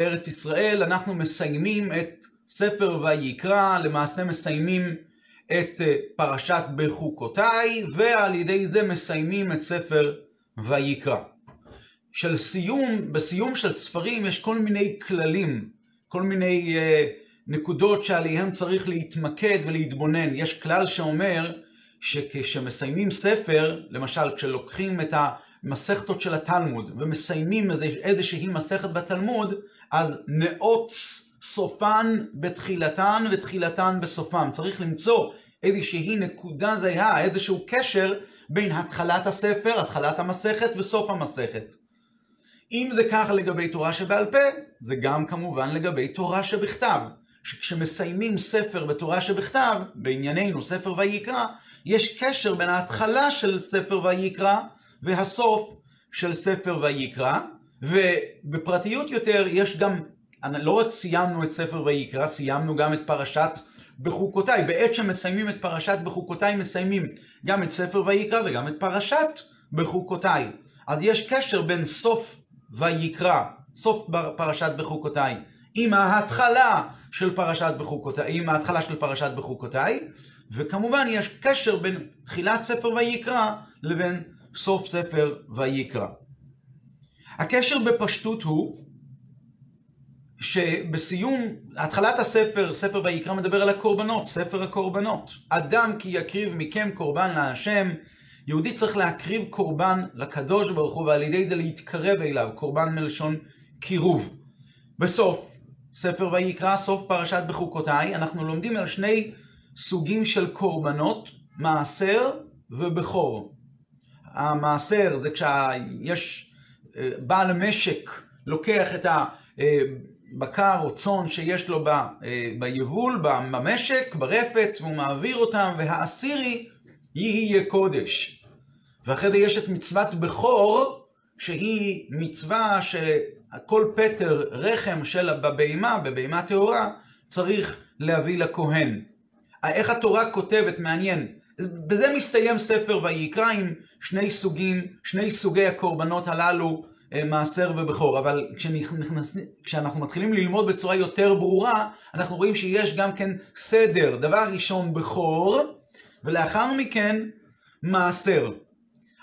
ארץ ישראל, אנחנו מסיימים את ספר ויקרא, למעשה מסיימים את אה, פרשת בחוקותיי, ועל ידי זה מסיימים את ספר ויקרא. של סיום, בסיום של ספרים יש כל מיני כללים, כל מיני uh, נקודות שעליהם צריך להתמקד ולהתבונן. יש כלל שאומר שכשמסיימים ספר, למשל כשלוקחים את המסכתות של התלמוד ומסיימים איזושהי מסכת בתלמוד, אז נעוץ סופן בתחילתן ותחילתן בסופן. צריך למצוא איזושהי נקודה זהה, איזשהו קשר בין התחלת הספר, התחלת המסכת וסוף המסכת. אם זה ככה לגבי תורה שבעל פה, זה גם כמובן לגבי תורה שבכתב. שכשמסיימים ספר בתורה שבכתב, בענייננו ספר ויקרא, יש קשר בין ההתחלה של ספר ויקרא והסוף של ספר ויקרא, ובפרטיות יותר יש גם, לא רק סיימנו את ספר ויקרא, סיימנו גם את פרשת בחוקותיי. בעת שמסיימים את פרשת בחוקותיי, מסיימים גם את ספר ויקרא וגם את פרשת בחוקותיי. אז יש קשר בין סוף ויקרא, סוף פרשת בחוקותיי, עם ההתחלה של פרשת בחוקותיי, עם ההתחלה של פרשת בחוקותיי, וכמובן יש קשר בין תחילת ספר ויקרא לבין סוף ספר ויקרא. הקשר בפשטות הוא שבסיום, התחלת הספר, ספר ויקרא מדבר על הקורבנות, ספר הקורבנות. אדם כי יקריב מכם קורבן להשם, יהודי צריך להקריב קורבן לקדוש ברוך הוא ועל ידי זה להתקרב אליו, קורבן מלשון קירוב. בסוף ספר ויקרא, סוף פרשת בחוקותיי, אנחנו לומדים על שני סוגים של קורבנות, מעשר ובכור. המעשר זה כשיש בעל המשק לוקח את הבקר או צאן שיש לו אה, ביבול, במשק, ברפת, והוא מעביר אותם, והעשירי יהיה קודש. ואחרי זה יש את מצוות בכור, שהיא מצווה שכל פטר רחם של בבהמה, בבהמה טהורה, צריך להביא לכהן. איך התורה כותבת, מעניין. בזה מסתיים ספר ויקרא עם שני סוגים, שני סוגי הקורבנות הללו, אה, מעשר ובכור. אבל כשנכנס, כשאנחנו מתחילים ללמוד בצורה יותר ברורה, אנחנו רואים שיש גם כן סדר. דבר ראשון בכור, ולאחר מכן מעשר.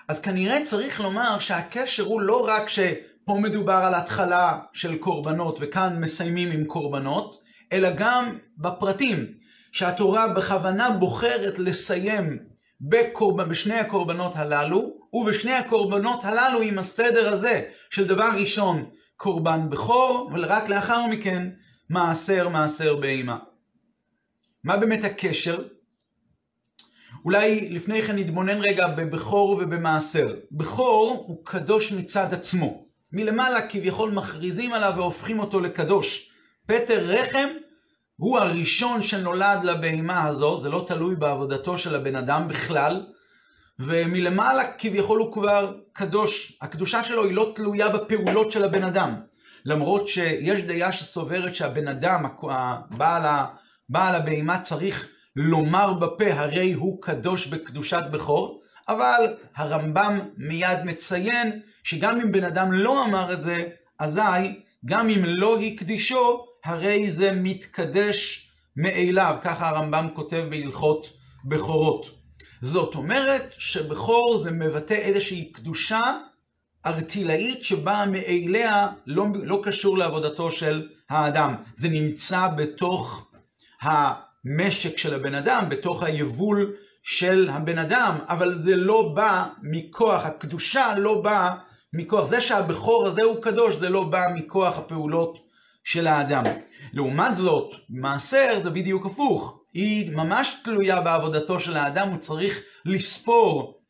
אז כנראה צריך לומר שהקשר הוא לא רק שפה מדובר על התחלה של קורבנות וכאן מסיימים עם קורבנות, אלא גם בפרטים, שהתורה בכוונה בוחרת לסיים בקורבן, בשני הקורבנות הללו, ובשני הקורבנות הללו עם הסדר הזה, של דבר ראשון קורבן בכור, ורק לאחר מכן מעשר מעשר בהמה. מה באמת הקשר? אולי לפני כן נתבונן רגע בבכור ובמעשר. בכור הוא קדוש מצד עצמו. מלמעלה כביכול מכריזים עליו והופכים אותו לקדוש. פטר רחם הוא הראשון שנולד לבהמה הזו, זה לא תלוי בעבודתו של הבן אדם בכלל, ומלמעלה כביכול הוא כבר קדוש. הקדושה שלו היא לא תלויה בפעולות של הבן אדם. למרות שיש דעה שסוברת שהבן אדם, בעל, בעל הבהמה צריך לומר בפה הרי הוא קדוש בקדושת בכור, אבל הרמב"ם מיד מציין שגם אם בן אדם לא אמר את זה, אזי גם אם לא הקדישו, הרי זה מתקדש מאליו, ככה הרמב"ם כותב בהלכות בכורות. זאת אומרת שבכור זה מבטא איזושהי קדושה ארטילאית שבאה מאליה, לא, לא קשור לעבודתו של האדם. זה נמצא בתוך המשק של הבן אדם, בתוך היבול של הבן אדם, אבל זה לא בא מכוח, הקדושה לא באה מכוח, זה שהבכור הזה הוא קדוש, זה לא בא מכוח הפעולות של האדם. לעומת זאת, מעשר זה בדיוק הפוך. היא ממש תלויה בעבודתו של האדם, הוא צריך לספור,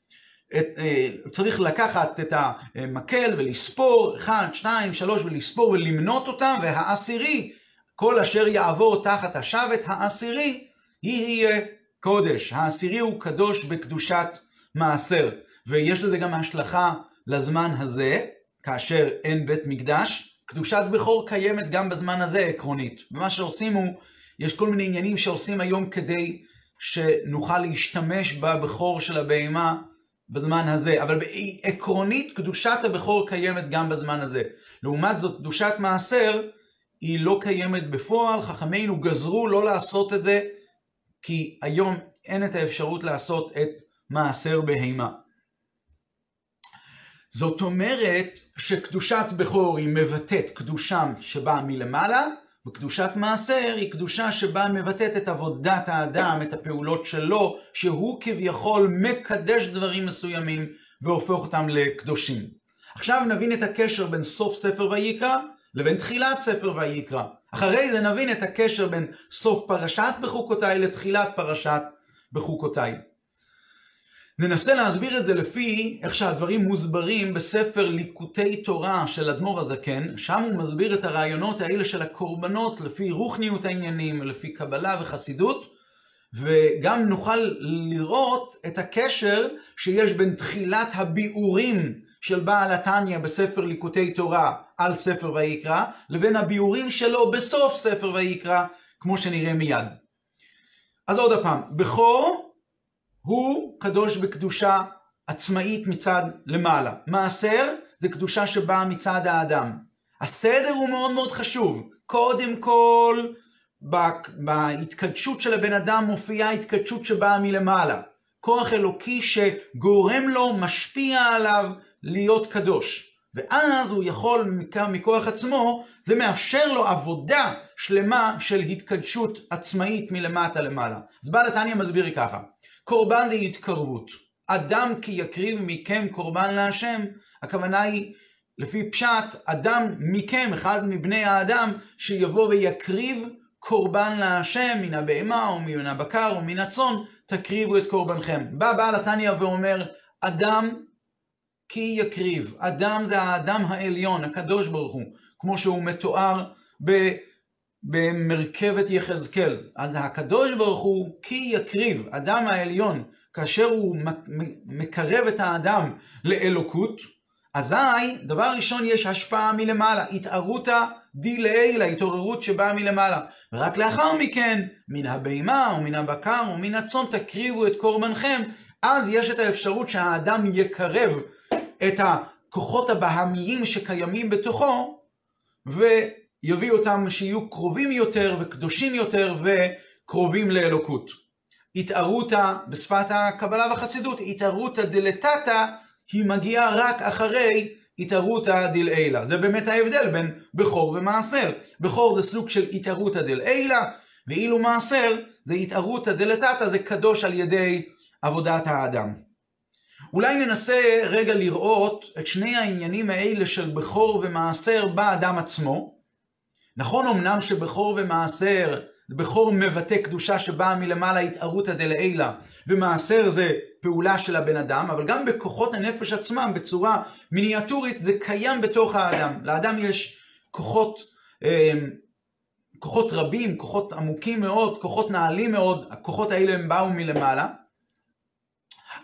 את, אה, צריך לקחת את המקל ולספור, 1, 2, 3 ולספור ולמנות אותם, והעשירי, כל אשר יעבור תחת השבת העשירי, יהיה קודש. העשירי הוא קדוש בקדושת מעשר. ויש לזה גם השלכה לזמן הזה, כאשר אין בית מקדש, קדושת בכור קיימת גם בזמן הזה עקרונית. ומה שעושים הוא, יש כל מיני עניינים שעושים היום כדי שנוכל להשתמש בבכור של הבהמה בזמן הזה. אבל עקרונית, קדושת הבכור קיימת גם בזמן הזה. לעומת זאת, קדושת מעשר היא לא קיימת בפועל, חכמינו גזרו לא לעשות את זה, כי היום אין את האפשרות לעשות את מעשר בהימה. זאת אומרת שקדושת בכור היא מבטאת קדושה שבאה מלמעלה, וקדושת מעשר היא קדושה שבה מבטאת את עבודת האדם, את הפעולות שלו, שהוא כביכול מקדש דברים מסוימים והופך אותם לקדושים. עכשיו נבין את הקשר בין סוף ספר ויקרא לבין תחילת ספר ויקרא. אחרי זה נבין את הקשר בין סוף פרשת בחוקותיי לתחילת פרשת בחוקותיי. ננסה להסביר את זה לפי איך שהדברים מוסברים בספר ליקוטי תורה של אדמו"ר הזקן, שם הוא מסביר את הרעיונות האלה של הקורבנות לפי רוחניות העניינים, לפי קבלה וחסידות, וגם נוכל לראות את הקשר שיש בין תחילת הביאורים של בעל התניא בספר ליקוטי תורה על ספר ויקרא, לבין הביאורים שלו בסוף ספר ויקרא, כמו שנראה מיד. אז עוד פעם, בכור הוא קדוש בקדושה עצמאית מצד למעלה. מעשר זה קדושה שבאה מצד האדם. הסדר הוא מאוד מאוד חשוב. קודם כל, בהתקדשות של הבן אדם מופיעה התקדשות שבאה מלמעלה. כוח אלוקי שגורם לו, משפיע עליו להיות קדוש. ואז הוא יכול מכוח עצמו, זה מאפשר לו עבודה שלמה של התקדשות עצמאית מלמטה למעלה. אז בעל התניא מסביר ככה, קורבן זה התקרבות. אדם כי יקריב מכם קורבן להשם, הכוונה היא, לפי פשט, אדם מכם, אחד מבני האדם, שיבוא ויקריב קורבן להשם, מן הבהמה או מן הבקר או מן הצאן, תקריבו את קורבנכם. בא בעל התניא ואומר, אדם כי יקריב. אדם זה האדם העליון, הקדוש ברוך הוא, כמו שהוא מתואר ב... במרכבת יחזקאל. אז הקדוש ברוך הוא כי יקריב, אדם העליון, כאשר הוא מקרב את האדם לאלוקות, אזי, דבר ראשון יש השפעה מלמעלה, התערותא די לעילה, התעוררות שבאה מלמעלה. ורק לאחר מכן, מן הבהמה או מן הבקר או מן הצאן תקריבו את קורבנכם, אז יש את האפשרות שהאדם יקרב את הכוחות הבהמיים שקיימים בתוכו, ו... יביא אותם שיהיו קרובים יותר וקדושים יותר וקרובים לאלוקות. התערותא, בשפת הקבלה והחסידות, התערותא דלתתא, היא מגיעה רק אחרי התערותא דלעילא. זה באמת ההבדל בין בכור ומעשר. בכור זה סוג של התערותא דלעילא, ואילו מעשר זה התערותא דלתתא, זה קדוש על ידי עבודת האדם. אולי ננסה רגע לראות את שני העניינים האלה של בכור ומעשר באדם עצמו, נכון אמנם שבכור ומעשר, בכור מבטא קדושה שבאה מלמעלה התערותא דלעילא, ומעשר זה פעולה של הבן אדם, אבל גם בכוחות הנפש עצמם בצורה מיניאטורית זה קיים בתוך האדם. לאדם יש כוחות, אה, כוחות רבים, כוחות עמוקים מאוד, כוחות נעלים מאוד, הכוחות האלה הם באו מלמעלה.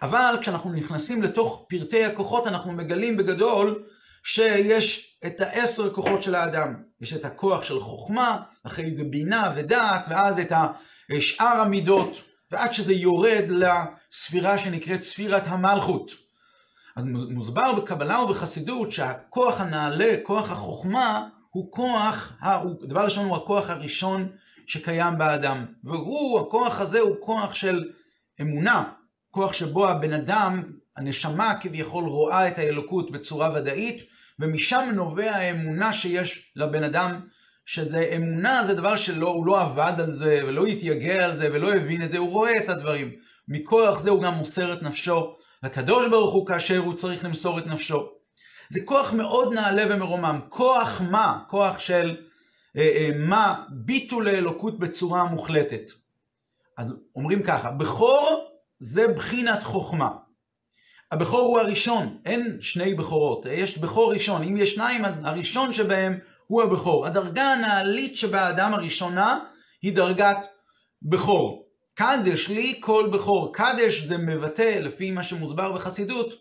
אבל כשאנחנו נכנסים לתוך פרטי הכוחות אנחנו מגלים בגדול שיש את העשר כוחות של האדם. יש את הכוח של חוכמה, אחרי זה בינה ודעת, ואז את שאר המידות, ועד שזה יורד לספירה שנקראת ספירת המלכות. אז מוסבר בקבלה ובחסידות שהכוח הנעלה, כוח החוכמה, הוא כוח, דבר ראשון הוא הכוח הראשון שקיים באדם. והוא, הכוח הזה הוא כוח של אמונה, כוח שבו הבן אדם, הנשמה כביכול רואה את האלוקות בצורה ודאית, ומשם נובע האמונה שיש לבן אדם, שזה אמונה זה דבר שלא, הוא לא עבד על זה, ולא התייגע על זה, ולא הבין את זה, הוא רואה את הדברים. מכוח זה הוא גם מוסר את נפשו לקדוש ברוך הוא כאשר הוא צריך למסור את נפשו. זה כוח מאוד נעלה ומרומם. כוח מה? כוח של אה, אה, מה? ביטול לאלוקות בצורה מוחלטת. אז אומרים ככה, בכור זה בחינת חוכמה. הבכור הוא הראשון, אין שני בכורות, יש בכור ראשון, אם יש שניים, הראשון שבהם הוא הבכור. הדרגה הנעלית שבאדם הראשונה היא דרגת בכור. קדש לי כל בכור. קדש זה מבטא, לפי מה שמוסבר בחסידות,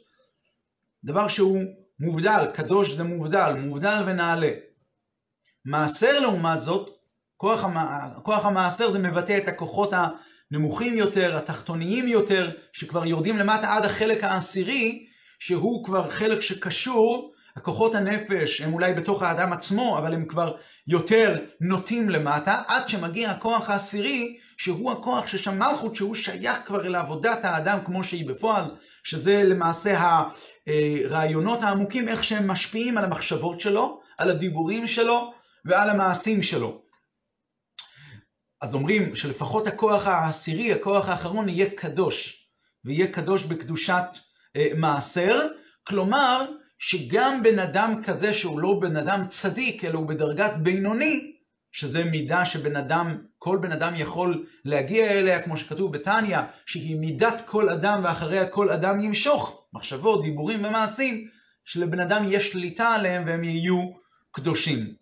דבר שהוא מובדל, קדוש זה מובדל, מובדל ונעלה. מעשר לעומת זאת, כוח, המ... כוח המעשר זה מבטא את הכוחות הנמוכים יותר, התחתוניים יותר, שכבר יורדים למטה עד החלק העשירי, שהוא כבר חלק שקשור הכוחות הנפש הם אולי בתוך האדם עצמו, אבל הם כבר יותר נוטים למטה, עד שמגיע הכוח העשירי, שהוא הכוח ששם מלכות, שהוא שייך כבר אל עבודת האדם כמו שהיא בפועל, שזה למעשה הרעיונות העמוקים, איך שהם משפיעים על המחשבות שלו, על הדיבורים שלו ועל המעשים שלו. אז אומרים שלפחות הכוח העשירי, הכוח האחרון, יהיה קדוש, ויהיה קדוש בקדושת אה, מעשר, כלומר שגם בן אדם כזה שהוא לא בן אדם צדיק, אלא הוא בדרגת בינוני, שזה מידה שבן אדם, כל בן אדם יכול להגיע אליה, כמו שכתוב בתניא, שהיא מידת כל אדם ואחריה כל אדם ימשוך, מחשבות, דיבורים ומעשים, שלבן אדם יש שליטה עליהם והם יהיו קדושים.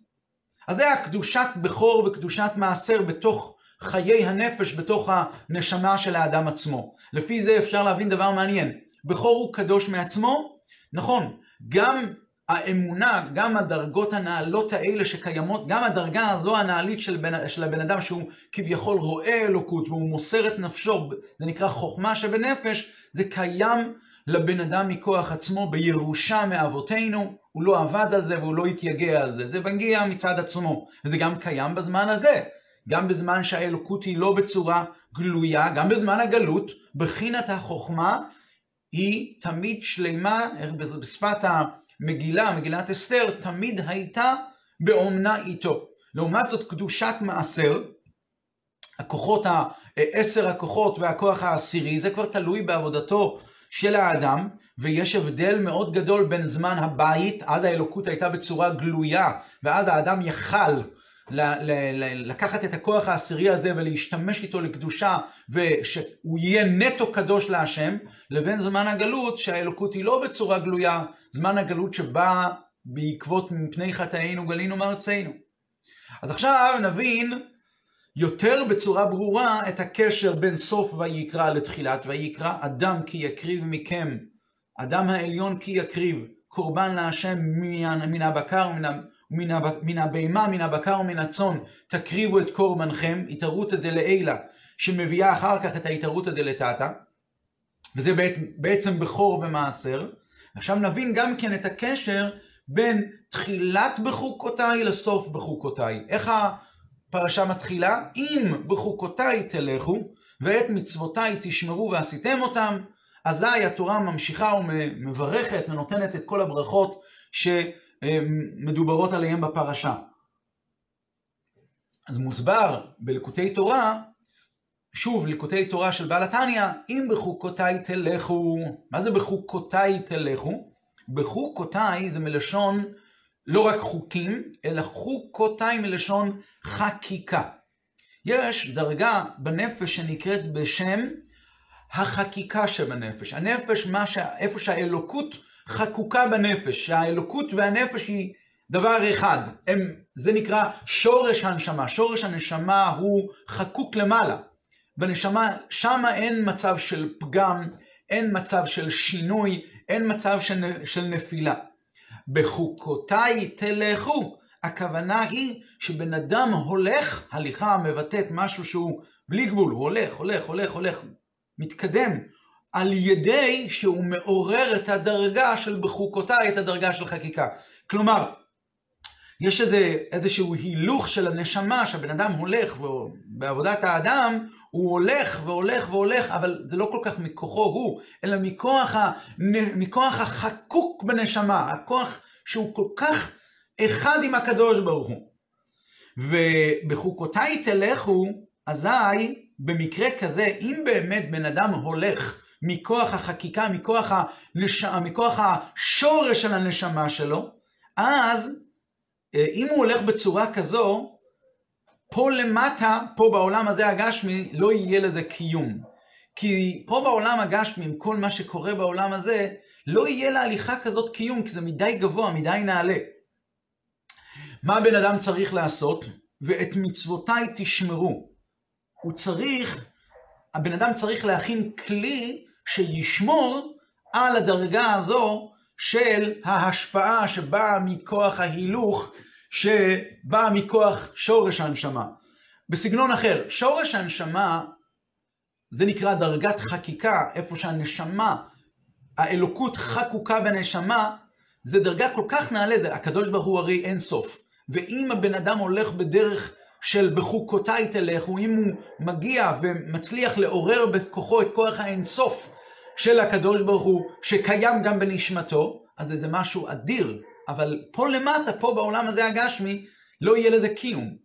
אז זה הקדושת בכור וקדושת מעשר בתוך חיי הנפש, בתוך הנשמה של האדם עצמו. לפי זה אפשר להבין דבר מעניין. בכור הוא קדוש מעצמו, נכון, גם האמונה, גם הדרגות הנעלות האלה שקיימות, גם הדרגה הזו הנעלית של, בן, של הבן אדם שהוא כביכול רואה אלוקות והוא מוסר את נפשו, זה נקרא חוכמה שבנפש, זה קיים לבן אדם מכוח עצמו בירושה מאבותינו, הוא לא עבד על זה והוא לא התייגע על זה, זה מגיע מצד עצמו, וזה גם קיים בזמן הזה, גם בזמן שהאלוקות היא לא בצורה גלויה, גם בזמן הגלות, בחינת החוכמה היא תמיד שלמה, בשפת המגילה, מגילת אסתר, תמיד הייתה באומנה איתו. לעומת זאת, קדושת מעשר, הכוחות, עשר הכוחות והכוח העשירי, זה כבר תלוי בעבודתו של האדם, ויש הבדל מאוד גדול בין זמן הבית, אז האלוקות הייתה בצורה גלויה, ואז האדם יכל לקחת את הכוח העשירי הזה ולהשתמש איתו לקדושה ושהוא יהיה נטו קדוש להשם, לבין זמן הגלות שהאלוקות היא לא בצורה גלויה, זמן הגלות שבא בעקבות מפני חטאינו גלינו מארצנו. אז עכשיו נבין יותר בצורה ברורה את הקשר בין סוף ויקרא לתחילת ויקרא, אדם כי יקריב מכם, אדם העליון כי יקריב, קורבן להשם מן הבקר ומן מן הבהמה, מן הבקר ומן הצאן, תקריבו את קורבנכם, התערותא דלעילא, שמביאה אחר כך את ההתערותא דלתתא, וזה בעצם בכור ומעשר. עכשיו נבין גם כן את הקשר בין תחילת בחוקותיי לסוף בחוקותיי. איך הפרשה מתחילה? אם בחוקותיי תלכו, ואת מצוותיי תשמרו ועשיתם אותם, אזי התורה ממשיכה ומברכת ונותנת את כל הברכות ש... מדוברות עליהם בפרשה. אז מוסבר בלקוטי תורה, שוב, ליקוטי תורה של בעל התניא, אם בחוקותיי תלכו, מה זה בחוקותיי תלכו? בחוקותיי זה מלשון לא רק חוקים, אלא חוקותיי מלשון חקיקה. יש דרגה בנפש שנקראת בשם החקיקה שבנפש. הנפש, ש... איפה שהאלוקות חקוקה בנפש, שהאלוקות והנפש היא דבר אחד. הם, זה נקרא שורש הנשמה. שורש הנשמה הוא חקוק למעלה. בנשמה, שמה אין מצב של פגם, אין מצב של שינוי, אין מצב של, של נפילה. בחוקותיי תלכו. הכוונה היא שבן אדם הולך, הליכה מבטאת משהו שהוא בלי גבול, הוא הולך, הולך, הולך, הולך, מתקדם, על ידי שהוא מעורר את הדרגה של בחוקותיי, את הדרגה של חקיקה. כלומר, יש איזה, איזשהו הילוך של הנשמה, שהבן אדם הולך, בעבודת האדם, הוא הולך והולך והולך, אבל זה לא כל כך מכוחו הוא, אלא מכוח, ה, מכוח החקוק בנשמה, הכוח שהוא כל כך אחד עם הקדוש ברוך הוא. ובחוקותיי תלכו, אזי במקרה כזה, אם באמת בן אדם הולך מכוח החקיקה, מכוח, הנש... מכוח השורש של הנשמה שלו, אז אה, אם הוא הולך בצורה כזו, פה למטה, פה בעולם הזה הגשמי, לא יהיה לזה קיום. כי פה בעולם הגשמי, עם כל מה שקורה בעולם הזה, לא יהיה להליכה כזאת קיום, כי זה מדי גבוה, מדי נעלה. מה בן אדם צריך לעשות? ואת מצוותיי תשמרו. הוא צריך, הבן אדם צריך להכין כלי שישמור על הדרגה הזו של ההשפעה שבאה מכוח ההילוך, שבאה מכוח שורש הנשמה. בסגנון אחר, שורש הנשמה זה נקרא דרגת חקיקה, איפה שהנשמה, האלוקות חקוקה בנשמה, זה דרגה כל כך נעלה, הקדוש ברוך הוא הרי אין סוף. ואם הבן אדם הולך בדרך של בחוקותיי תלך, או אם הוא מגיע ומצליח לעורר בכוחו את כוח האינסוף של הקדוש ברוך הוא, שקיים גם בנשמתו, אז זה משהו אדיר. אבל פה למטה, פה בעולם הזה הגשמי, לא יהיה לזה קיום.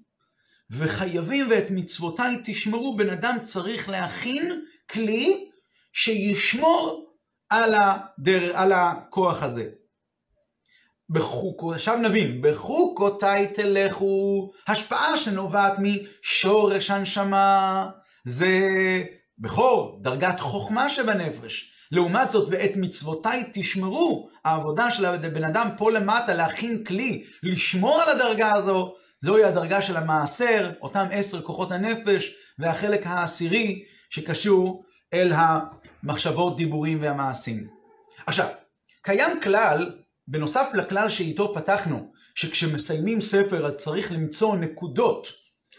וחייבים ואת מצוותיי תשמרו, בן אדם צריך להכין כלי שישמור על, הדר, על הכוח הזה. בחוקו, עכשיו נבין, בחוקותיי תלכו, השפעה שנובעת משורש הנשמה, זה בכור, דרגת חוכמה שבנפש. לעומת זאת, ואת מצוותיי תשמרו, העבודה של הבן אדם פה למטה, להכין כלי, לשמור על הדרגה הזו, זוהי הדרגה של המעשר, אותם עשר כוחות הנפש, והחלק העשירי שקשור אל המחשבות, דיבורים והמעשים. עכשיו, קיים כלל, בנוסף לכלל שאיתו פתחנו, שכשמסיימים ספר אז צריך למצוא נקודות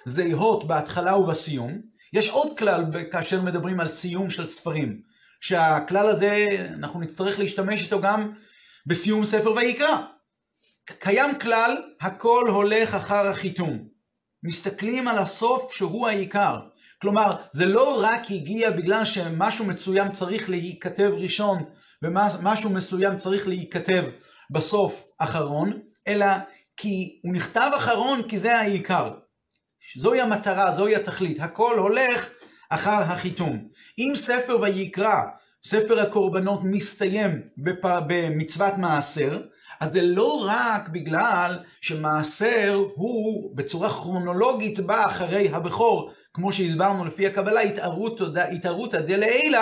זהות בהתחלה ובסיום, יש עוד כלל כאשר מדברים על סיום של ספרים, שהכלל הזה, אנחנו נצטרך להשתמש איתו גם בסיום ספר ויקרא. קיים כלל, הכל הולך אחר החיתום. מסתכלים על הסוף שהוא העיקר. כלומר, זה לא רק הגיע בגלל שמשהו מסוים צריך להיכתב ראשון, ומשהו מסוים צריך להיכתב בסוף אחרון, אלא כי הוא נכתב אחרון כי זה העיקר. זוהי המטרה, זוהי התכלית. הכל הולך אחר החיתום. אם ספר ויקרא, ספר הקורבנות, מסתיים במצוות מעשר, אז זה לא רק בגלל שמעשר הוא בצורה כרונולוגית בא אחרי הבכור, כמו שהסברנו לפי הקבלה, התערותא דלעילא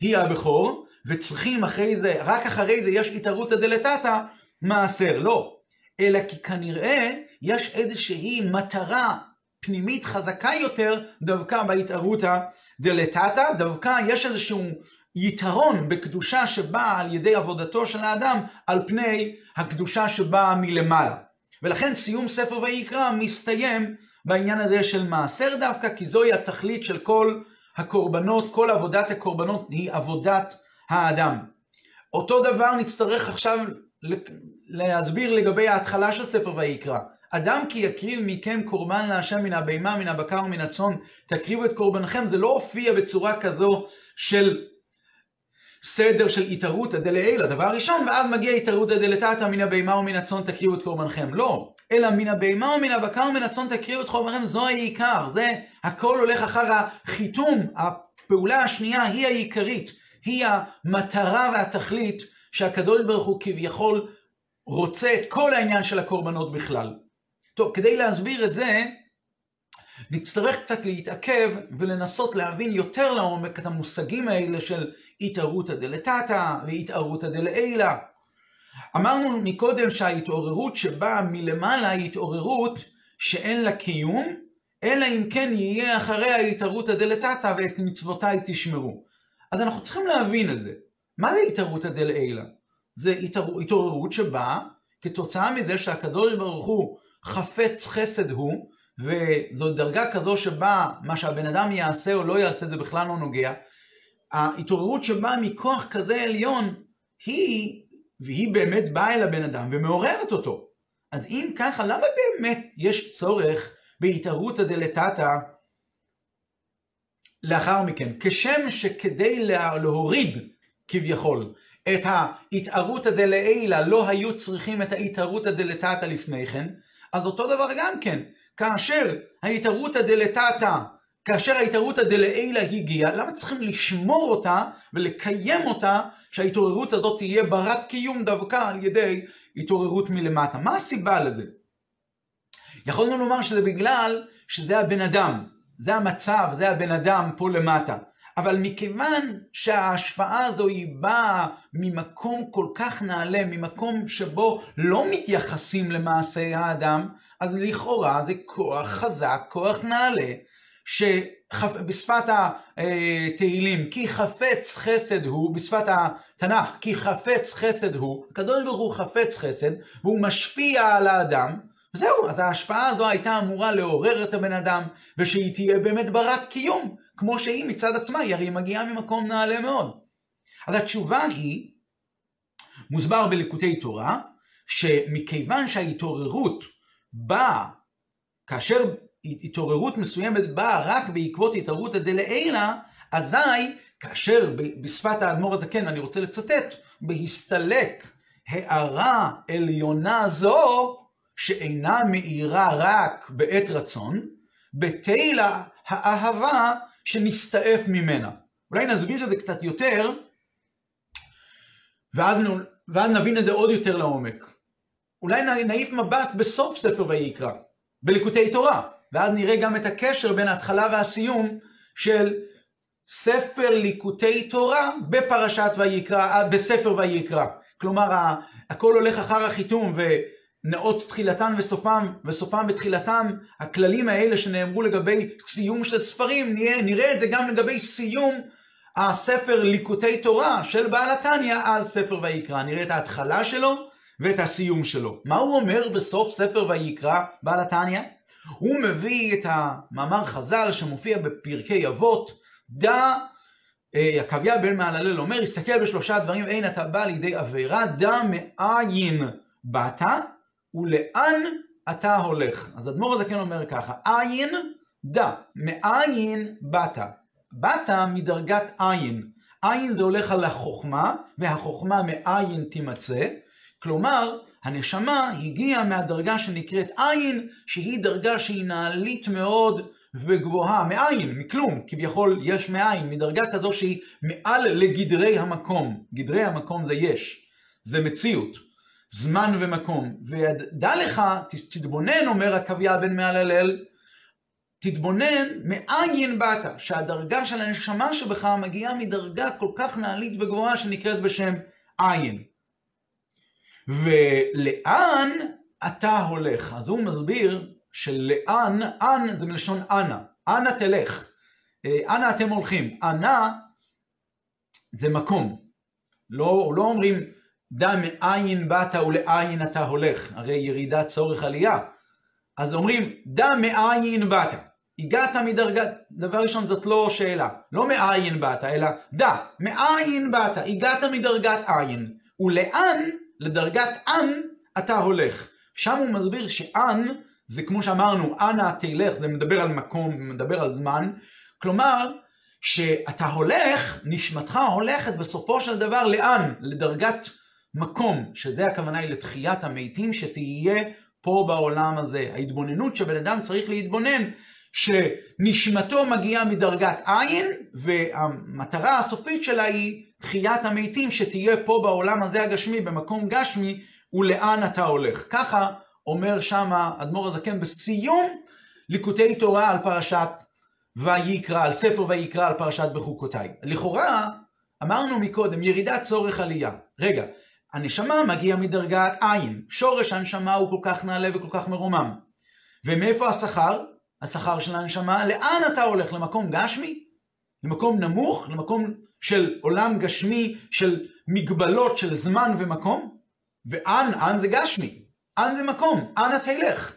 היא הבכור, וצריכים אחרי זה, רק אחרי זה יש התערותא דלתתא מעשר. לא, אלא כי כנראה יש איזושהי מטרה פנימית חזקה יותר דווקא בהתערותא דלתתא, דווקא יש איזשהו יתרון בקדושה שבאה על ידי עבודתו של האדם על פני הקדושה שבאה מלמעלה. ולכן סיום ספר ויקרא מסתיים בעניין הזה של מעשר דווקא, כי זוהי התכלית של כל הקורבנות, כל עבודת הקורבנות היא עבודת האדם. אותו דבר נצטרך עכשיו להסביר לגבי ההתחלה של ספר ויקרא. אדם כי יקריב מכם קורבן להשם מן הבהמה, מן הבקר ומן הצאן, תקריבו את קורבנכם, זה לא הופיע בצורה כזו של סדר של התערותא דלעילא, דבר ראשון, ואז מגיע התערותא דלתתא מן הבהמה ומן הצאן תקריבו את קורבנכם. לא, אלא מן הבהמה ומן הבקר ומן הצאן תקריבו את קורבנכם, זו העיקר, זה הכל הולך אחר החיתום, הפעולה השנייה היא העיקרית, היא המטרה והתכלית שהקדוש ברוך הוא כביכול רוצה את כל העניין של הקורבנות בכלל. טוב, כדי להסביר את זה, נצטרך קצת להתעכב ולנסות להבין יותר לעומק את המושגים האלה של התערותא דלתתא והתערותא דלעילא. אמרנו מקודם שההתעוררות שבאה מלמעלה היא התעוררות שאין לה קיום, אלא אם כן יהיה אחרי ההתערותא דלתתא ואת מצוותיי תשמרו. אז אנחנו צריכים להבין את זה. מה זה התערותא דלעילא? זה התעוררות שבאה כתוצאה מזה שהקדוש ברוך הוא חפץ חסד הוא, וזו דרגה כזו שבה מה שהבן אדם יעשה או לא יעשה זה בכלל לא נוגע. ההתעוררות שבאה מכוח כזה עליון היא, והיא באמת באה אל הבן אדם ומעוררת אותו. אז אם ככה, למה באמת יש צורך בהתערותא דלתתא לאחר מכן? כשם שכדי להוריד כביכול את ההתערותא דלעילא לא היו צריכים את ההתערותא דלתתא לפני כן, אז אותו דבר גם כן. כאשר ההתערותא דלתתא, כאשר ההתערותא דלעילא הגיעה, למה צריכים לשמור אותה ולקיים אותה, שההתעוררות הזאת תהיה ברת קיום דווקא על ידי התעוררות מלמטה? מה הסיבה לזה? יכולנו לומר שזה בגלל שזה הבן אדם, זה המצב, זה הבן אדם פה למטה. אבל מכיוון שההשפעה הזו היא באה ממקום כל כך נעלה, ממקום שבו לא מתייחסים למעשה האדם, אז לכאורה זה כוח חזק, כוח נעלה, שבשפת התהילים, כי חפץ חסד הוא, בשפת התנ"ך, כי חפץ חסד הוא, הקדוש ברוך הוא חפץ חסד, והוא משפיע על האדם, וזהו, אז ההשפעה הזו הייתה אמורה לעורר את הבן אדם, ושהיא תהיה באמת ברת קיום. כמו שהיא מצד עצמה, היא הרי מגיעה ממקום נעלה מאוד. אז התשובה היא, מוסבר בליקוטי תורה, שמכיוון שההתעוררות באה, כאשר התעוררות מסוימת באה רק בעקבות התעוררות הדלעילה, אזי כאשר בשפת האדמו"ר הזקן, אני רוצה לצטט, בהסתלק הערה עליונה זו, שאינה מאירה רק בעת רצון, בתהילה האהבה שנסתעף ממנה. אולי נסביר את זה קצת יותר, ואז, ואז נבין את זה עוד יותר לעומק. אולי נעיף מבט בסוף ספר ויקרא, בליקוטי תורה, ואז נראה גם את הקשר בין ההתחלה והסיום של ספר ליקוטי תורה בפרשת ויקרא, בספר ויקרא. כלומר, הכל הולך אחר החיתום, ונאות תחילתן וסופם, וסופם בתחילתם, הכללים האלה שנאמרו לגבי סיום של ספרים, נראה, נראה את זה גם לגבי סיום הספר ליקוטי תורה של בעל התניא על ספר ויקרא. נראה את ההתחלה שלו ואת הסיום שלו. מה הוא אומר בסוף ספר ויקרא, בעל התניא? הוא מביא את המאמר חז"ל שמופיע בפרקי אבות, דע, עקביה בן מהללל אומר, הסתכל בשלושה דברים, אין אתה בא לידי עבירה, דע מאין באת ולאן אתה הולך. אז אדמו"ר הזקן אומר ככה, עין, דע, מאין באת. באת מדרגת עין. עין זה הולך על החוכמה, והחוכמה מאין תימצא. כלומר, הנשמה הגיעה מהדרגה שנקראת עין, שהיא דרגה שהיא נעלית מאוד וגבוהה, מאין, מכלום, כביכול יש מאין, מדרגה כזו שהיא מעל לגדרי המקום. גדרי המקום זה יש, זה מציאות, זמן ומקום. ודע לך, תתבונן, אומר עקביה בן מהללל, תתבונן מאין באת, שהדרגה של הנשמה שבך מגיעה מדרגה כל כך נעלית וגבוהה שנקראת בשם עין. ולאן אתה הולך? אז הוא מסביר שלאן, אן זה מלשון אנה, אנה תלך, אה, אנה אתם הולכים, אנה זה מקום, לא, לא אומרים דע מאין באת ולאין אתה הולך, הרי ירידה צורך עלייה, אז אומרים דע מאין באת, הגעת מדרגת, דבר ראשון זאת לא שאלה, לא מאין באת, אלא דע, מאין באת, הגעת מדרגת עין, ולאן, לדרגת אן, אתה הולך. שם הוא מסביר שאן זה כמו שאמרנו, אנא תלך, זה מדבר על מקום, מדבר על זמן. כלומר, שאתה הולך, נשמתך הולכת בסופו של דבר לאן? לדרגת מקום, שזה הכוונה היא לתחיית המתים, שתהיה פה בעולם הזה. ההתבוננות שבן אדם צריך להתבונן, שנשמתו מגיעה מדרגת עין, והמטרה הסופית שלה היא תחיית המתים, שתהיה פה בעולם הזה הגשמי, במקום גשמי, ולאן אתה הולך. ככה אומר שמה אדמו"ר הזקן בסיום ליקוטי תורה על פרשת ויקרא, על ספר ויקרא על פרשת בחוקותיי. לכאורה, אמרנו מקודם, ירידת צורך עלייה. רגע, הנשמה מגיעה מדרגת עין, שורש הנשמה הוא כל כך נעלה וכל כך מרומם. ומאיפה השכר? השכר של הנשמה, לאן אתה הולך? למקום גשמי? למקום נמוך? למקום של עולם גשמי, של מגבלות של זמן ומקום? ואן, אן זה גשמי. אן זה מקום, אנה תלך.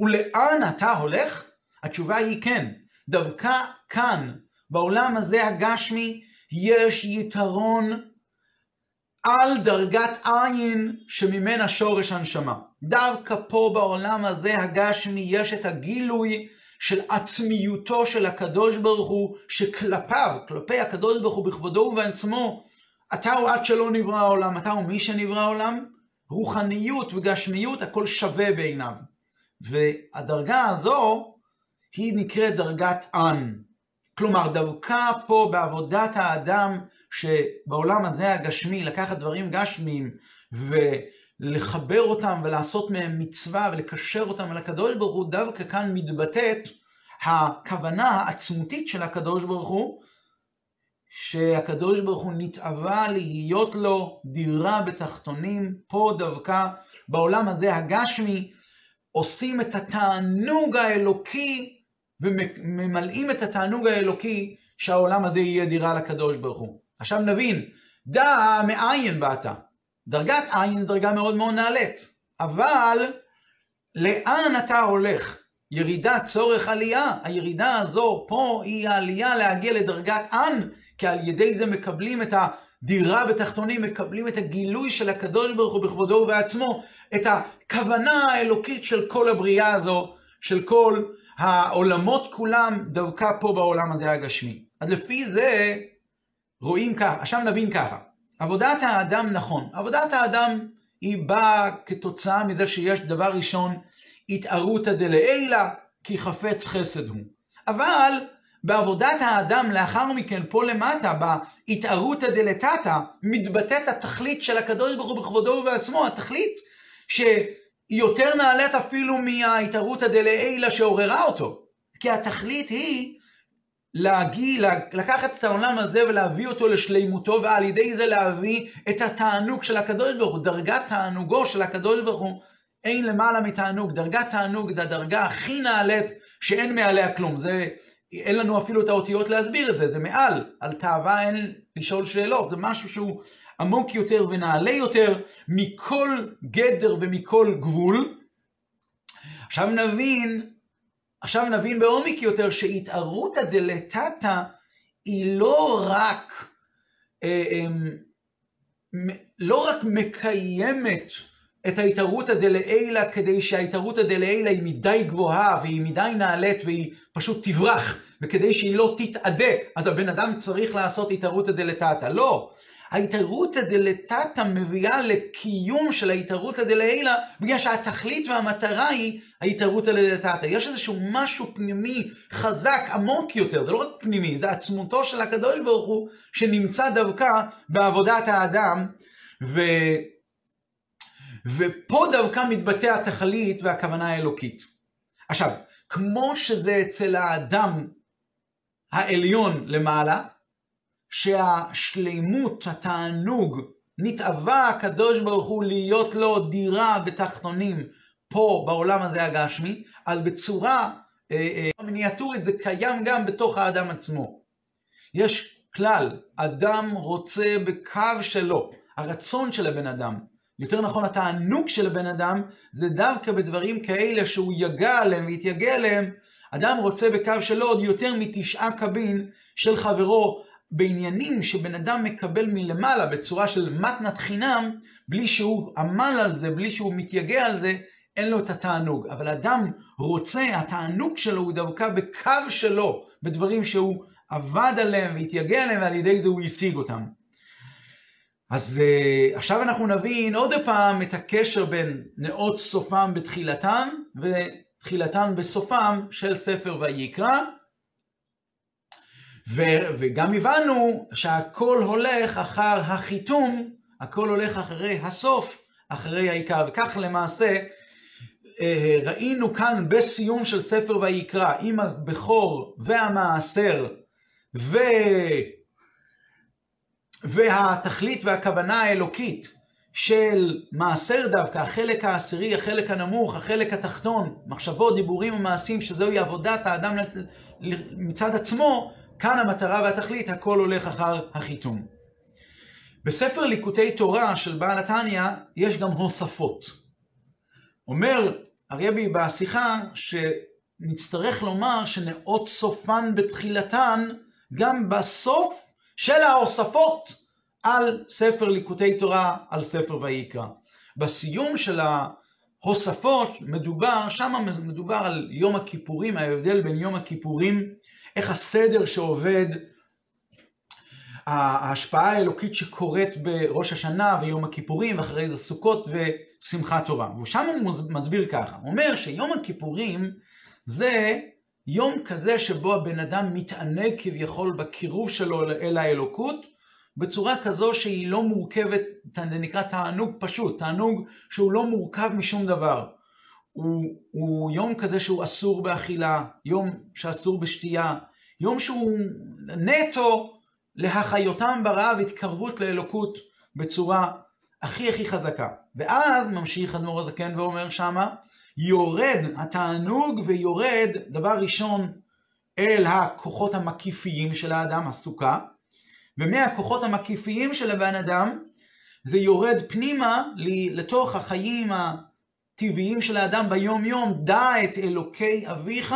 ולאן אתה הולך? התשובה היא כן. דווקא כאן, בעולם הזה הגשמי, יש יתרון על דרגת עין שממנה שורש הנשמה. דווקא פה בעולם הזה הגשמי יש את הגילוי של עצמיותו של הקדוש ברוך הוא, שכלפיו, כלפי הקדוש ברוך הוא בכבודו ובעצמו, אתה הוא עד שלא נברא העולם, אתה הוא מי שנברא העולם, רוחניות וגשמיות, הכל שווה בעיניו. והדרגה הזו היא נקראת דרגת אן. כלומר, דווקא פה בעבודת האדם, שבעולם הזה הגשמי, לקחת דברים גשמיים ולחבר אותם ולעשות מהם מצווה ולקשר אותם אל הקדוש ברוך הוא, דווקא כאן מתבטאת הכוונה העצמותית של הקדוש ברוך הוא, שהקדוש ברוך הוא נתאווה להיות לו דירה בתחתונים, פה דווקא בעולם הזה הגשמי, עושים את התענוג האלוקי וממלאים את התענוג האלוקי שהעולם הזה יהיה דירה לקדוש ברוך הוא. עכשיו נבין, דע מאין באת. דרגת עין היא דרגה מאוד מאוד נעלית, אבל לאן אתה הולך? ירידת צורך עלייה, הירידה הזו פה היא העלייה להגיע לדרגת אן, כי על ידי זה מקבלים את דירה בתחתונים, מקבלים את הגילוי של הקדוש ברוך הוא בכבודו ובעצמו, את הכוונה האלוקית של כל הבריאה הזו, של כל העולמות כולם, דווקא פה בעולם הזה הגשמי. אז לפי זה רואים ככה, עכשיו נבין ככה, עבודת האדם נכון, עבודת האדם היא באה כתוצאה מזה שיש דבר ראשון, התערותא דלעילא, כי חפץ חסד הוא. אבל בעבודת האדם לאחר מכן, פה למטה, בהתערותא דלתתא, מתבטאת התכלית של הקדוש ברוך הוא בכבודו ובעצמו, התכלית שהיא יותר נעלית אפילו מההתערותא דלעילא שעוררה אותו. כי התכלית היא להגיע, לקחת את העולם הזה ולהביא אותו לשלימותו, ועל ידי זה להביא את התענוג של הקדוש ברוך הוא. דרגת תענוגו של הקדוש ברוך הוא אין למעלה מתענוג. דרגת תענוג זה הדרגה הכי נעלית שאין מעליה כלום. זה, אין לנו אפילו את האותיות להסביר את זה, זה מעל. על תאווה אין לשאול שאלות, זה משהו שהוא עמוק יותר ונעלה יותר מכל גדר ומכל גבול. עכשיו נבין עכשיו נבין בעומק יותר שהתערותא דלתתא היא לא רק, אה, אה, לא רק מקיימת את ההתערותא דלעילא כדי שההתערותא דלעילא היא מדי גבוהה והיא מדי נעלית והיא פשוט תברח וכדי שהיא לא תתאדה אז הבן אדם צריך לעשות התערותא דלתתא. לא, ההתערותא דלתתא מביאה לקיום של ההתערותא דלעילא, בגלל שהתכלית והמטרה היא ההתערותא דלתתא. יש איזשהו משהו פנימי חזק, עמוק יותר, זה לא רק פנימי, זה עצמותו של הקדוש ברוך הוא, שנמצא דווקא בעבודת האדם, ו... ופה דווקא מתבטא התכלית והכוונה האלוקית. עכשיו, כמו שזה אצל האדם העליון למעלה, שהשלימות, התענוג, נתאווה הקדוש ברוך הוא להיות לו דירה בתחתונים פה בעולם הזה הגשמי, אז בצורה אה, אה, מיניאטורית זה קיים גם בתוך האדם עצמו. יש כלל, אדם רוצה בקו שלו, הרצון של הבן אדם, יותר נכון התענוג של הבן אדם, זה דווקא בדברים כאלה שהוא יגע עליהם ויתייגע עליהם, אדם רוצה בקו שלו עוד יותר מתשעה קבין של חברו בעניינים שבן אדם מקבל מלמעלה בצורה של מתנת חינם, בלי שהוא עמל על זה, בלי שהוא מתייגע על זה, אין לו את התענוג. אבל אדם רוצה, התענוג שלו הוא דווקא בקו שלו, בדברים שהוא עבד עליהם והתייגע עליהם, ועל ידי זה הוא השיג אותם. אז uh, עכשיו אנחנו נבין עוד פעם את הקשר בין נאות סופם בתחילתם ותחילתם בסופם של ספר ויקרא. ו- וגם הבנו שהכל הולך אחר החיתום, הכל הולך אחרי הסוף, אחרי העיקר, וכך למעשה אה, ראינו כאן בסיום של ספר ויקרא, עם הבכור והמעשר ו... והתכלית והכוונה האלוקית של מעשר דווקא, החלק העשירי, החלק הנמוך, החלק התחתון, מחשבות, דיבורים ומעשים, שזוהי עבודת האדם מצד עצמו, כאן המטרה והתכלית, הכל הולך אחר החיתום. בספר ליקוטי תורה של בעל התניא יש גם הוספות. אומר הרבי בשיחה שנצטרך לומר שנאות סופן בתחילתן גם בסוף של ההוספות על ספר ליקוטי תורה, על ספר ויקרא. בסיום של ההוספות מדובר, שם מדובר על יום הכיפורים, ההבדל בין יום הכיפורים איך הסדר שעובד, ההשפעה האלוקית שקורית בראש השנה ויום הכיפורים ואחרי זה סוכות ושמחת תורה. ושם הוא מסביר ככה, הוא אומר שיום הכיפורים זה יום כזה שבו הבן אדם מתענג כביכול בקירוב שלו אל האלוקות, בצורה כזו שהיא לא מורכבת, זה נקרא תענוג פשוט, תענוג שהוא לא מורכב משום דבר. הוא, הוא יום כזה שהוא אסור באכילה, יום שאסור בשתייה, יום שהוא נטו להחיותם ברעב, התקרבות לאלוקות בצורה הכי הכי חזקה. ואז ממשיך אדמו"ר הזקן ואומר שמה, יורד התענוג ויורד דבר ראשון אל הכוחות המקיפיים של האדם, הסוכה, ומהכוחות המקיפיים של הבן אדם זה יורד פנימה לתוך החיים הטבעיים של האדם ביום יום, דע את אלוקי אביך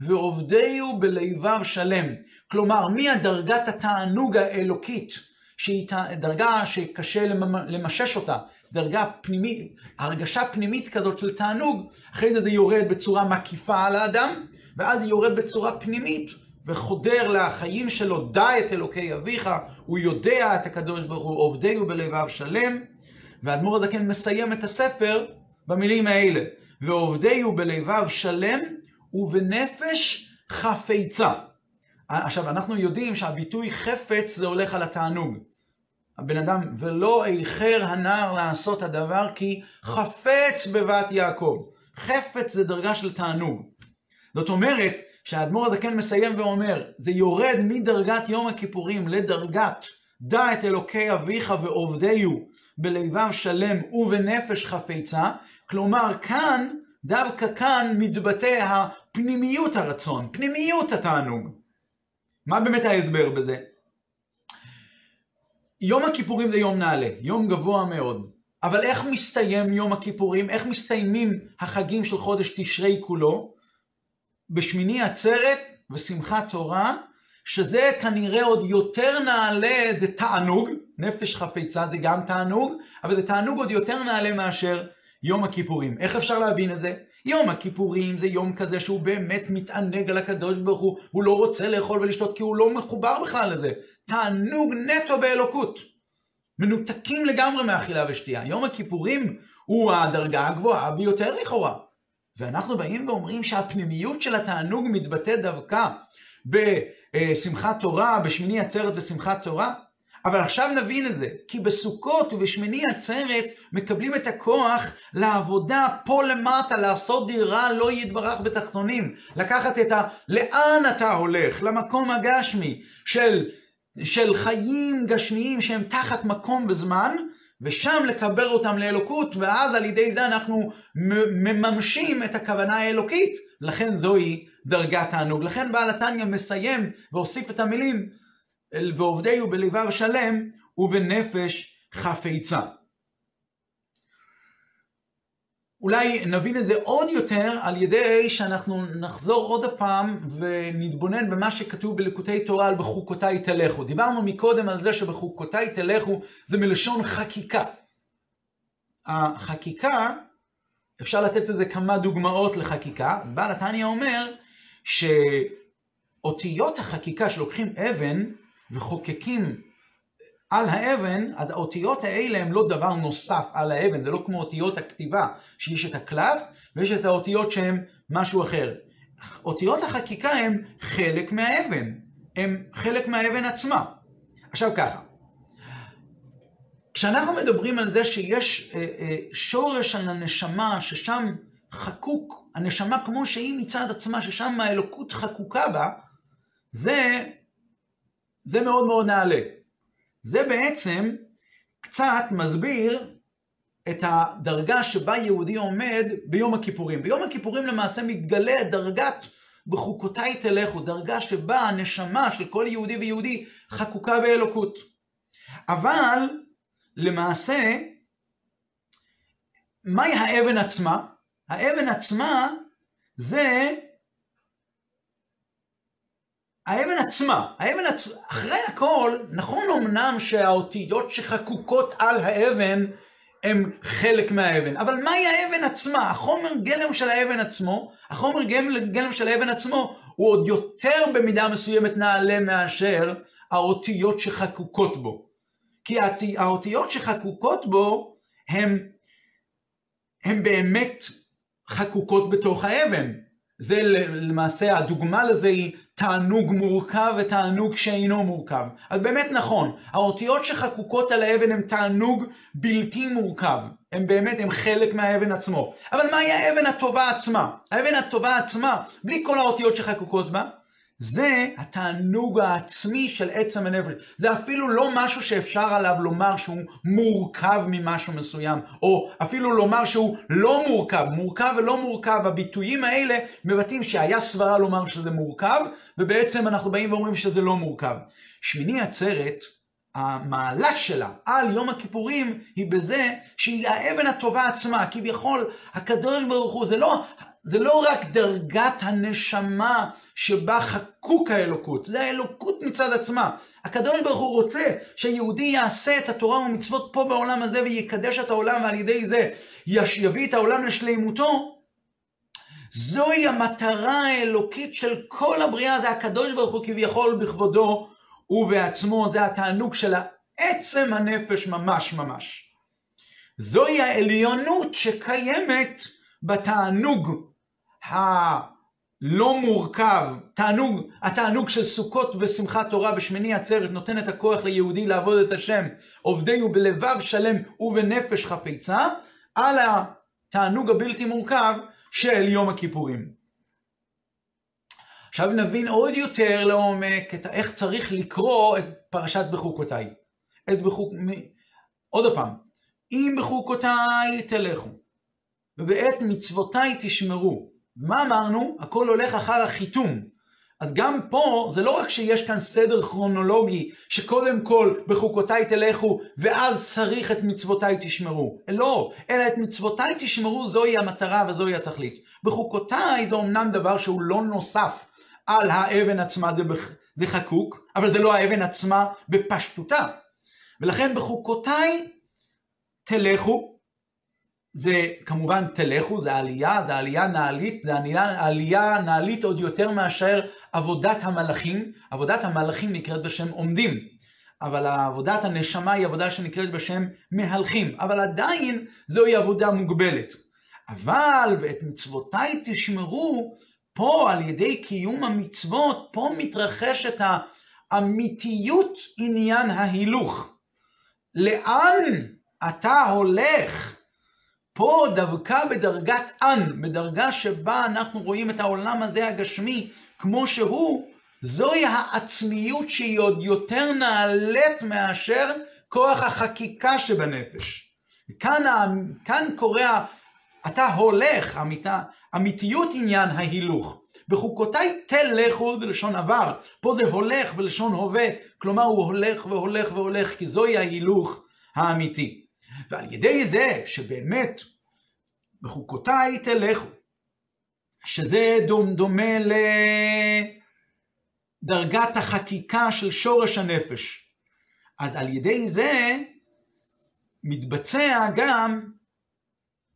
ועובדיהו בלבב שלם. כלומר, מהדרגת התענוג האלוקית שהיא דרגה שקשה למשש אותה, דרגה פנימית, הרגשה פנימית כזאת של תענוג, אחרי זה זה יורד בצורה מקיפה על האדם, ואז זה יורד בצורה פנימית, וחודר לחיים שלו, דע את אלוקי אביך, הוא יודע את הקדוש ברוך הוא, עובדהו בלבב שלם, והאדמו"ר הזקן מסיים את הספר במילים האלה, ועובדהו בלבב שלם ובנפש חפצה. עכשיו, אנחנו יודעים שהביטוי חפץ זה הולך על התענוג. הבן אדם, ולא איחר הנער לעשות הדבר כי חפץ בבת יעקב. חפץ זה דרגה של תענוג. זאת אומרת, שהאדמו"ר הזקן מסיים ואומר, זה יורד מדרגת יום הכיפורים לדרגת דע את אלוקי אביך ועובדיהו בלבב שלם ובנפש חפצה, כלומר כאן, דווקא כאן מתבטא הפנימיות הרצון, פנימיות התענוג. מה באמת ההסבר בזה? יום הכיפורים זה יום נעלה, יום גבוה מאוד. אבל איך מסתיים יום הכיפורים? איך מסתיימים החגים של חודש תשרי כולו? בשמיני עצרת ושמחת תורה, שזה כנראה עוד יותר נעלה, זה תענוג, נפש חפצה זה גם תענוג, אבל זה תענוג עוד יותר נעלה מאשר יום הכיפורים. איך אפשר להבין את זה? יום הכיפורים זה יום כזה שהוא באמת מתענג על הקדוש ברוך הוא, הוא לא רוצה לאכול ולשתות כי הוא לא מחובר בכלל לזה. תענוג נטו באלוקות. מנותקים לגמרי מאכילה ושתייה. יום הכיפורים הוא הדרגה הגבוהה ביותר לכאורה. ואנחנו באים ואומרים שהפנימיות של התענוג מתבטא דווקא בשמחת תורה, בשמיני עצרת ושמחת תורה. אבל עכשיו נבין את זה, כי בסוכות ובשמיני עצרת מקבלים את הכוח לעבודה פה למטה, לעשות דירה לא יתברך בתחתונים, לקחת את ה... לאן אתה הולך? למקום הגשמי של, של חיים גשמיים שהם תחת מקום וזמן, ושם לקבר אותם לאלוקות, ואז על ידי זה אנחנו מממשים את הכוונה האלוקית. לכן זוהי דרגת תענוג. לכן בעל התניא מסיים והוסיף את המילים ועובדיהו בלבב שלם ובנפש חפצה. אולי נבין את זה עוד יותר על ידי שאנחנו נחזור עוד פעם ונתבונן במה שכתוב בליקוטי תורה על בחוקותיי תלכו. דיברנו מקודם על זה שבחוקותיי תלכו זה מלשון חקיקה. החקיקה, אפשר לתת לזה כמה דוגמאות לחקיקה, בעל התניא אומר שאותיות החקיקה שלוקחים אבן וחוקקים על האבן, אז האותיות האלה הן לא דבר נוסף על האבן, זה לא כמו אותיות הכתיבה, שיש את הקלף ויש את האותיות שהן משהו אחר. אותיות החקיקה הן חלק מהאבן, הן חלק מהאבן עצמה. עכשיו ככה, כשאנחנו מדברים על זה שיש אה, אה, שורש על הנשמה, ששם חקוק, הנשמה כמו שהיא מצד עצמה, ששם האלוקות חקוקה בה, זה, זה מאוד מאוד נעלה. זה בעצם קצת מסביר את הדרגה שבה יהודי עומד ביום הכיפורים. ביום הכיפורים למעשה מתגלה דרגת בחוקותיי תלכו, דרגה שבה הנשמה של כל יהודי ויהודי חקוקה באלוקות. אבל למעשה, מהי האבן עצמה? האבן עצמה זה האבן עצמה, האבן עצמה, אחרי הכל, נכון אמנם שהאותיות שחקוקות על האבן הם חלק מהאבן, אבל מהי האבן עצמה? החומר גלם של האבן עצמו, החומר גלם של האבן עצמו הוא עוד יותר במידה מסוימת נעלה מאשר האותיות שחקוקות בו. כי האותיות שחקוקות בו הם, הם באמת חקוקות בתוך האבן. זה למעשה, הדוגמה לזה היא תענוג מורכב ותענוג שאינו מורכב. אז באמת נכון, האותיות שחקוקות על האבן הן תענוג בלתי מורכב. הם באמת, הם חלק מהאבן עצמו. אבל מהי האבן הטובה עצמה? האבן הטובה עצמה, בלי כל האותיות שחקוקות בה, זה התענוג העצמי של עצם הנפש. זה אפילו לא משהו שאפשר עליו לומר שהוא מורכב ממשהו מסוים, או אפילו לומר שהוא לא מורכב. מורכב ולא מורכב, הביטויים האלה מבטאים שהיה סברה לומר שזה מורכב, ובעצם אנחנו באים ואומרים שזה לא מורכב. שמיני עצרת, המעלה שלה על יום הכיפורים היא בזה שהיא האבן הטובה עצמה. כביכול, הקדוש ברוך הוא, זה לא זה לא רק דרגת הנשמה שבה חקוק האלוקות, זה האלוקות מצד עצמה. הקדוש ברוך הוא רוצה שיהודי יעשה את התורה ומצוות פה בעולם הזה ויקדש את העולם ועל ידי זה יביא את העולם לשלימותו. זוהי המטרה האלוקית של כל הבריאה, זה הקדוש ברוך הוא כביכול בכבודו ובעצמו, זה התענוג של עצם הנפש ממש ממש. זוהי העליונות שקיימת בתענוג הלא מורכב, תענוג, התענוג של סוכות ושמחת תורה ושמיני עצרת נותן את הכוח ליהודי לעבוד את השם, עובדינו בלבב שלם ובנפש חפיצה, על התענוג הבלתי מורכב של יום הכיפורים. עכשיו נבין עוד יותר לעומק את איך צריך לקרוא את פרשת בחוקותיי. את בחוק... עוד פעם, אם בחוקותיי תלכו, ואת מצוותיי תשמרו. מה אמרנו? הכל הולך אחר החיתום. אז גם פה, זה לא רק שיש כאן סדר כרונולוגי, שקודם כל בחוקותיי תלכו, ואז צריך את מצוותיי תשמרו. לא, אלא את מצוותיי תשמרו, זוהי המטרה וזוהי התכלית. בחוקותיי זה אמנם דבר שהוא לא נוסף על האבן עצמה, זה, בח... זה חקוק, אבל זה לא האבן עצמה בפשטותה. ולכן בחוקותיי תלכו, זה כמובן תלכו, זה עלייה, זה עלייה נעלית, זה עלייה, עלייה נעלית עוד יותר מאשר עבודת המלאכים. עבודת המלאכים נקראת בשם עומדים, אבל עבודת הנשמה היא עבודה שנקראת בשם מהלכים, אבל עדיין זוהי עבודה מוגבלת. אבל ואת מצוותיי תשמרו, פה על ידי קיום המצוות, פה מתרחשת האמיתיות עניין ההילוך. לאן אתה הולך? פה דווקא בדרגת אן, בדרגה שבה אנחנו רואים את העולם הזה הגשמי כמו שהוא, זוהי העצמיות שהיא עוד יותר נעלית מאשר כוח החקיקה שבנפש. כאן, כאן קורה, אתה הולך, אמיתה, אמיתיות עניין ההילוך. בחוקותיי תלכו זה לשון עבר, פה זה הולך בלשון הווה, כלומר הוא הולך והולך והולך, כי זוהי ההילוך האמיתי. ועל ידי זה שבאמת בחוקותיי תלכו, שזה דומה לדרגת החקיקה של שורש הנפש. אז על ידי זה מתבצע גם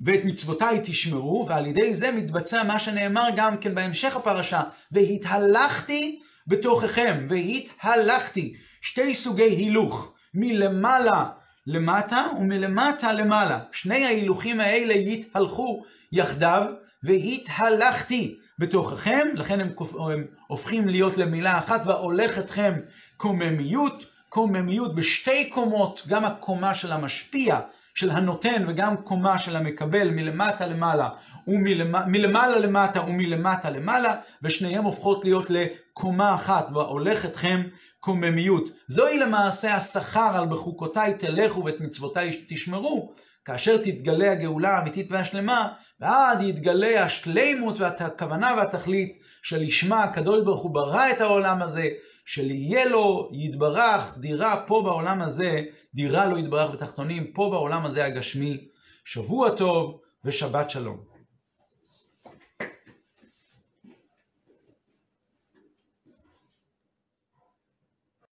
ואת מצוותיי תשמרו, ועל ידי זה מתבצע מה שנאמר גם כן בהמשך הפרשה, והתהלכתי בתוככם, והתהלכתי, שתי סוגי הילוך, מלמעלה למטה ומלמטה למעלה. שני ההילוכים האלה יתהלכו יחדיו, והתהלכתי בתוככם, לכן הם, הם הופכים להיות למילה אחת, והולך אתכם קוממיות, קוממיות בשתי קומות, גם הקומה של המשפיע, של הנותן, וגם קומה של המקבל מלמטה למעלה, ומלמעלה למטה ומלמטה למעלה, ושניהם הופכות להיות לקומה אחת, והולך אתכם קוממיות. זוהי למעשה השכר על בחוקותיי תלכו ואת מצוותיי תשמרו, כאשר תתגלה הגאולה האמיתית והשלמה, ואז יתגלה השלימות והכוונה והתכלית שלשמה הקדוש ברוך הוא ברא את העולם הזה, שיהיה לו יתברך דירה פה בעולם הזה, דירה לו יתברך בתחתונים פה בעולם הזה הגשמי. שבוע טוב ושבת שלום.